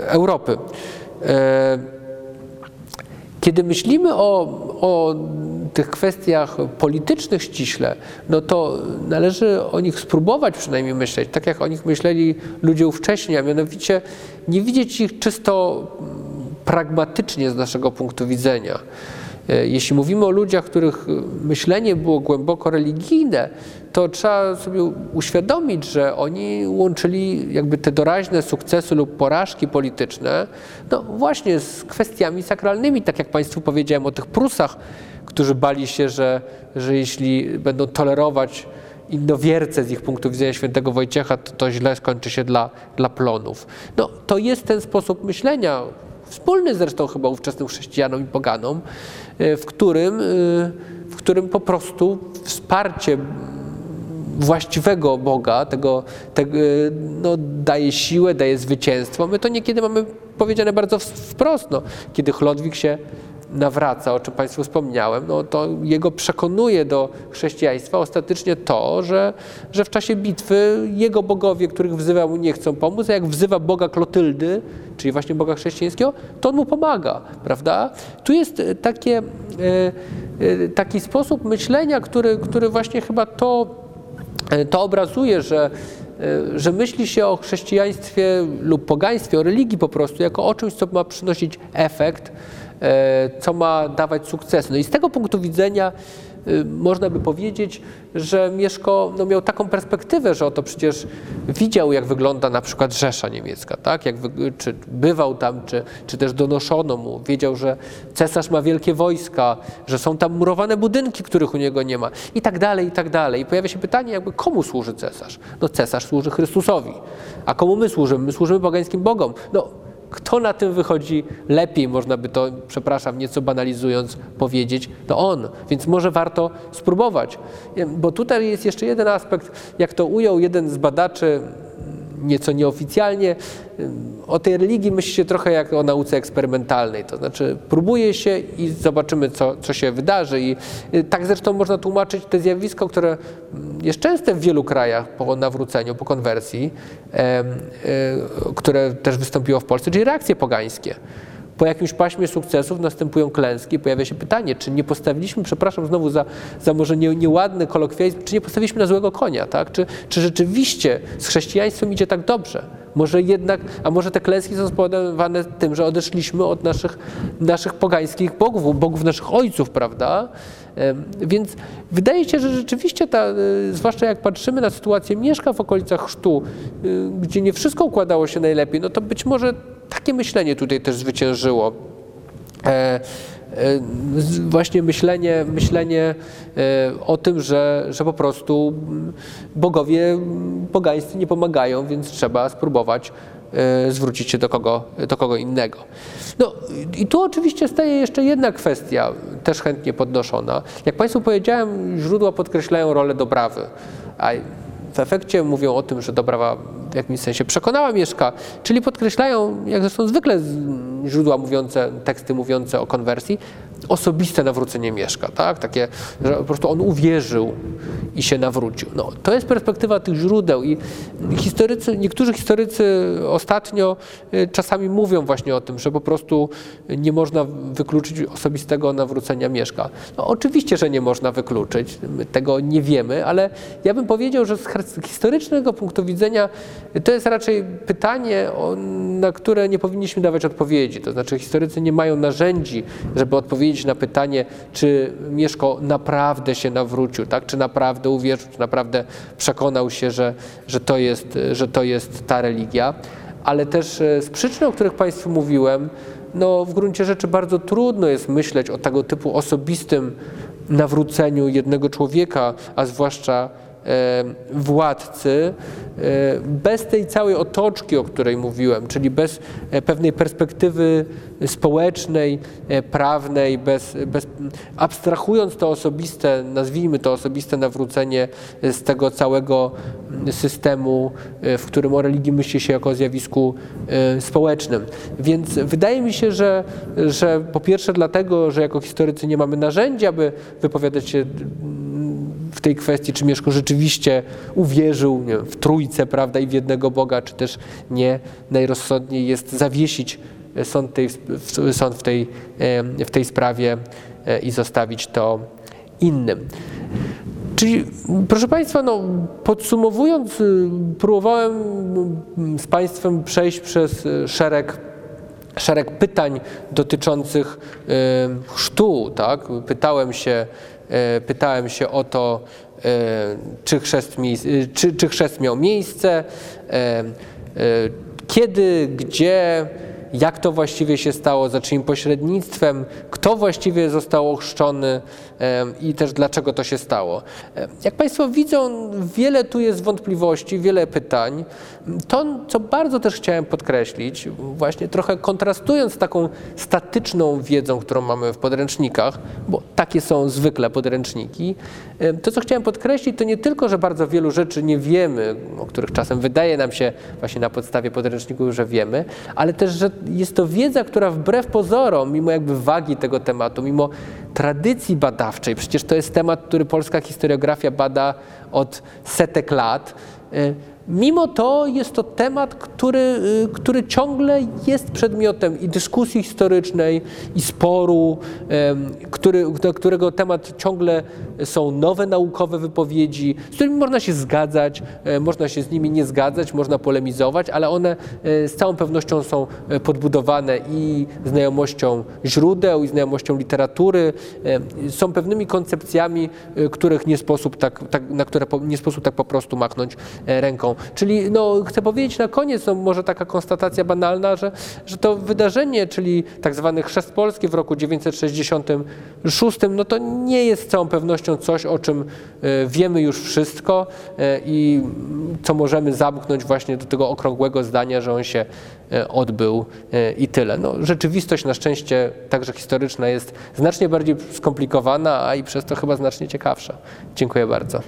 Europy. Kiedy myślimy o, o tych kwestiach politycznych ściśle, no to należy o nich spróbować przynajmniej myśleć, tak jak o nich myśleli ludzie wcześniej, a mianowicie nie widzieć ich czysto pragmatycznie z naszego punktu widzenia. E, jeśli mówimy o ludziach, których myślenie było głęboko religijne, to trzeba sobie uświadomić, że oni łączyli jakby te doraźne sukcesy lub porażki polityczne, no właśnie z kwestiami sakralnymi, tak jak Państwu powiedziałem o tych Prusach, którzy bali się, że, że jeśli będą tolerować innowierce z ich punktu widzenia świętego Wojciecha, to, to źle skończy się dla, dla plonów. No, to jest ten sposób myślenia, wspólny zresztą chyba ówczesnym chrześcijanom i poganom, e, w którym, e, w którym po prostu wsparcie właściwego Boga, tego, tego no, daje siłę, daje zwycięstwo. My to niekiedy mamy powiedziane bardzo wprost. No, kiedy Chlodwik się nawraca, o czym Państwu wspomniałem, no to jego przekonuje do chrześcijaństwa ostatecznie to, że, że w czasie bitwy jego bogowie, których wzywa mu, nie chcą pomóc, a jak wzywa Boga Klotyldy, czyli właśnie Boga chrześcijańskiego, to on mu pomaga, prawda? Tu jest takie, e, e, taki sposób myślenia, który, który właśnie chyba to, e, to obrazuje, że że myśli się o chrześcijaństwie lub pogaństwie, o religii po prostu, jako o czymś, co ma przynosić efekt, E, co ma dawać sukces. No i z tego punktu widzenia y, można by powiedzieć, że Mieszko no, miał taką perspektywę, że oto przecież widział, jak wygląda na przykład Rzesza Niemiecka, tak? jak, czy bywał tam, czy, czy też donoszono mu. Wiedział, że cesarz ma wielkie wojska, że są tam murowane budynki, których u niego nie ma i tak dalej, i tak dalej. I pojawia się pytanie, jakby komu służy cesarz? No cesarz służy Chrystusowi. A komu my służymy? My służymy pogańskim bogom. No kto na tym wychodzi lepiej, można by to, przepraszam, nieco banalizując powiedzieć, to on. Więc może warto spróbować. Bo tutaj jest jeszcze jeden aspekt, jak to ujął jeden z badaczy nieco nieoficjalnie. O tej religii myśli się trochę jak o nauce eksperymentalnej, to znaczy próbuje się i zobaczymy, co, co się wydarzy. I y, tak zresztą można tłumaczyć te zjawisko, które jest częste w wielu krajach po nawróceniu, po konwersji, e, które też wystąpiło w Polsce, czyli reakcje pogańskie po jakimś paśmie sukcesów następują klęski. Pojawia się pytanie, czy nie postawiliśmy, przepraszam znowu za, za może nie, nieładny kolokwializm, czy nie postawiliśmy na złego konia, tak? Czy, czy rzeczywiście z chrześcijaństwem idzie tak dobrze? Może jednak, a może te klęski są spowodowane tym, że odeszliśmy od naszych, naszych pogańskich bogów, bogów naszych ojców, prawda? Więc wydaje się, że rzeczywiście, ta, e, zwłaszcza jak patrzymy na sytuację Mieszka w okolicach Chrztu, e, gdzie nie wszystko układało się najlepiej, no to być może takie myślenie tutaj też zwyciężyło. E, właśnie myślenie, myślenie o tym, że, że po prostu bogowie pogańscy nie pomagają, więc trzeba spróbować zwrócić się do kogo, do kogo innego. No i tu oczywiście staje jeszcze jedna kwestia, też chętnie podnoszona. Jak Państwu powiedziałem, źródła podkreślają rolę Dobrawy, a w efekcie mówią o tym, że Dobrawa w jakimś sensie przekonała Mieszka, czyli podkreślają, jak zresztą zwykle źródła mówiące, teksty mówiące o konwersji, osobiste nawrócenie Mieszka, tak? Takie, że po prostu on uwierzył i się nawrócił. No, to jest perspektywa tych źródeł i historycy, niektórzy historycy ostatnio y, czasami mówią właśnie o tym, że po prostu nie można wykluczyć osobistego nawrócenia Mieszka. No, oczywiście, że nie można wykluczyć, my tego nie wiemy, ale ja bym powiedział, że z historycznego punktu widzenia to jest raczej pytanie, na które nie powinniśmy dawać odpowiedzi. To znaczy historycy nie mają narzędzi, żeby odpowiedzieć na pytanie, czy Mieszko naprawdę się nawrócił, tak? czy naprawdę uwierzył, czy naprawdę przekonał się, że, że, to, jest, że to jest ta religia. Ale też e, z przyczyn, o których Państwu mówiłem, no w gruncie rzeczy bardzo trudno jest myśleć o tego typu osobistym nawróceniu jednego człowieka, a zwłaszcza władcy, e, bez tej całej otoczki, o której mówiłem, czyli bez e, pewnej perspektywy społecznej, e, prawnej, bez, bez, abstrahując to osobiste, nazwijmy to osobiste nawrócenie e, z tego całego systemu, e, w którym o religii myśli się jako o zjawisku e, społecznym. Więc wydaje mi się, że, że po pierwsze dlatego, że jako historycy nie mamy narzędzi, aby wypowiadać się w tej kwestii, czy Mieszko rzeczywiście uwierzył w trójcę, prawda, i w jednego Boga, czy też nie, najrozsądniej jest zawiesić sąd, tej, sąd w, tej, e, w tej sprawie e, i zostawić to innym. Czyli, proszę Państwa, no, podsumowując, y, próbowałem mm, z Państwem przejść przez y, szereg szereg pytań dotyczących y, chrztu, tak? Pytałem się, pytałem się o to, y, czy, chrzest y, czy, czy chrzest miał miejsce, kiedy, gdzie, jak to właściwie się stało, za czyim pośrednictwem, kto właściwie został ochrzczony i też dlaczego to się stało. Jak Państwo widzą, wiele tu jest wątpliwości, wiele pytań. To, co bardzo też chciałem podkreślić, właśnie trochę kontrastując z taką statyczną wiedzą, którą mamy w podręcznikach, bo takie są zwykle podręczniki, to, co chciałem podkreślić, to nie tylko, że bardzo wielu rzeczy nie wiemy, o których czasem wydaje nam się właśnie na podstawie podręczników, że wiemy, ale też, że jest to wiedza, która wbrew pozorom, mimo jakby wagi tego tematu, mimo tradycji badawczej, przecież to jest temat, który polska historiografia bada od setek lat, y, Mimo to jest to temat, który, y, który ciągle jest przedmiotem i dyskusji historycznej, i sporu, który, do którego temat ciągle są nowe naukowe wypowiedzi, z którymi można się zgadzać, e, można się z nimi nie zgadzać, można polemizować, ale one e, z całą pewnością są e, podbudowane i znajomością źródeł, i znajomością literatury, są pewnymi koncepcjami, których nie sposób tak, tak, na które nie sposób tak po prostu machnąć ręką. Czyli no, chcę powiedzieć na koniec, no, może taka konstatacja banalna, że, że to wydarzenie, czyli tak zwany chrzest polski w roku 966, no to nie jest z całą pewnością coś, o czym e, wiemy już wszystko e, i co możemy zamknąć właśnie do tego okrągłego zdania, że on się e, odbył i tyle. No, rzeczywistość na szczęście, także historyczna, jest znacznie bardziej skomplikowana, a i przez to chyba znacznie ciekawsza. Dziękuję bardzo.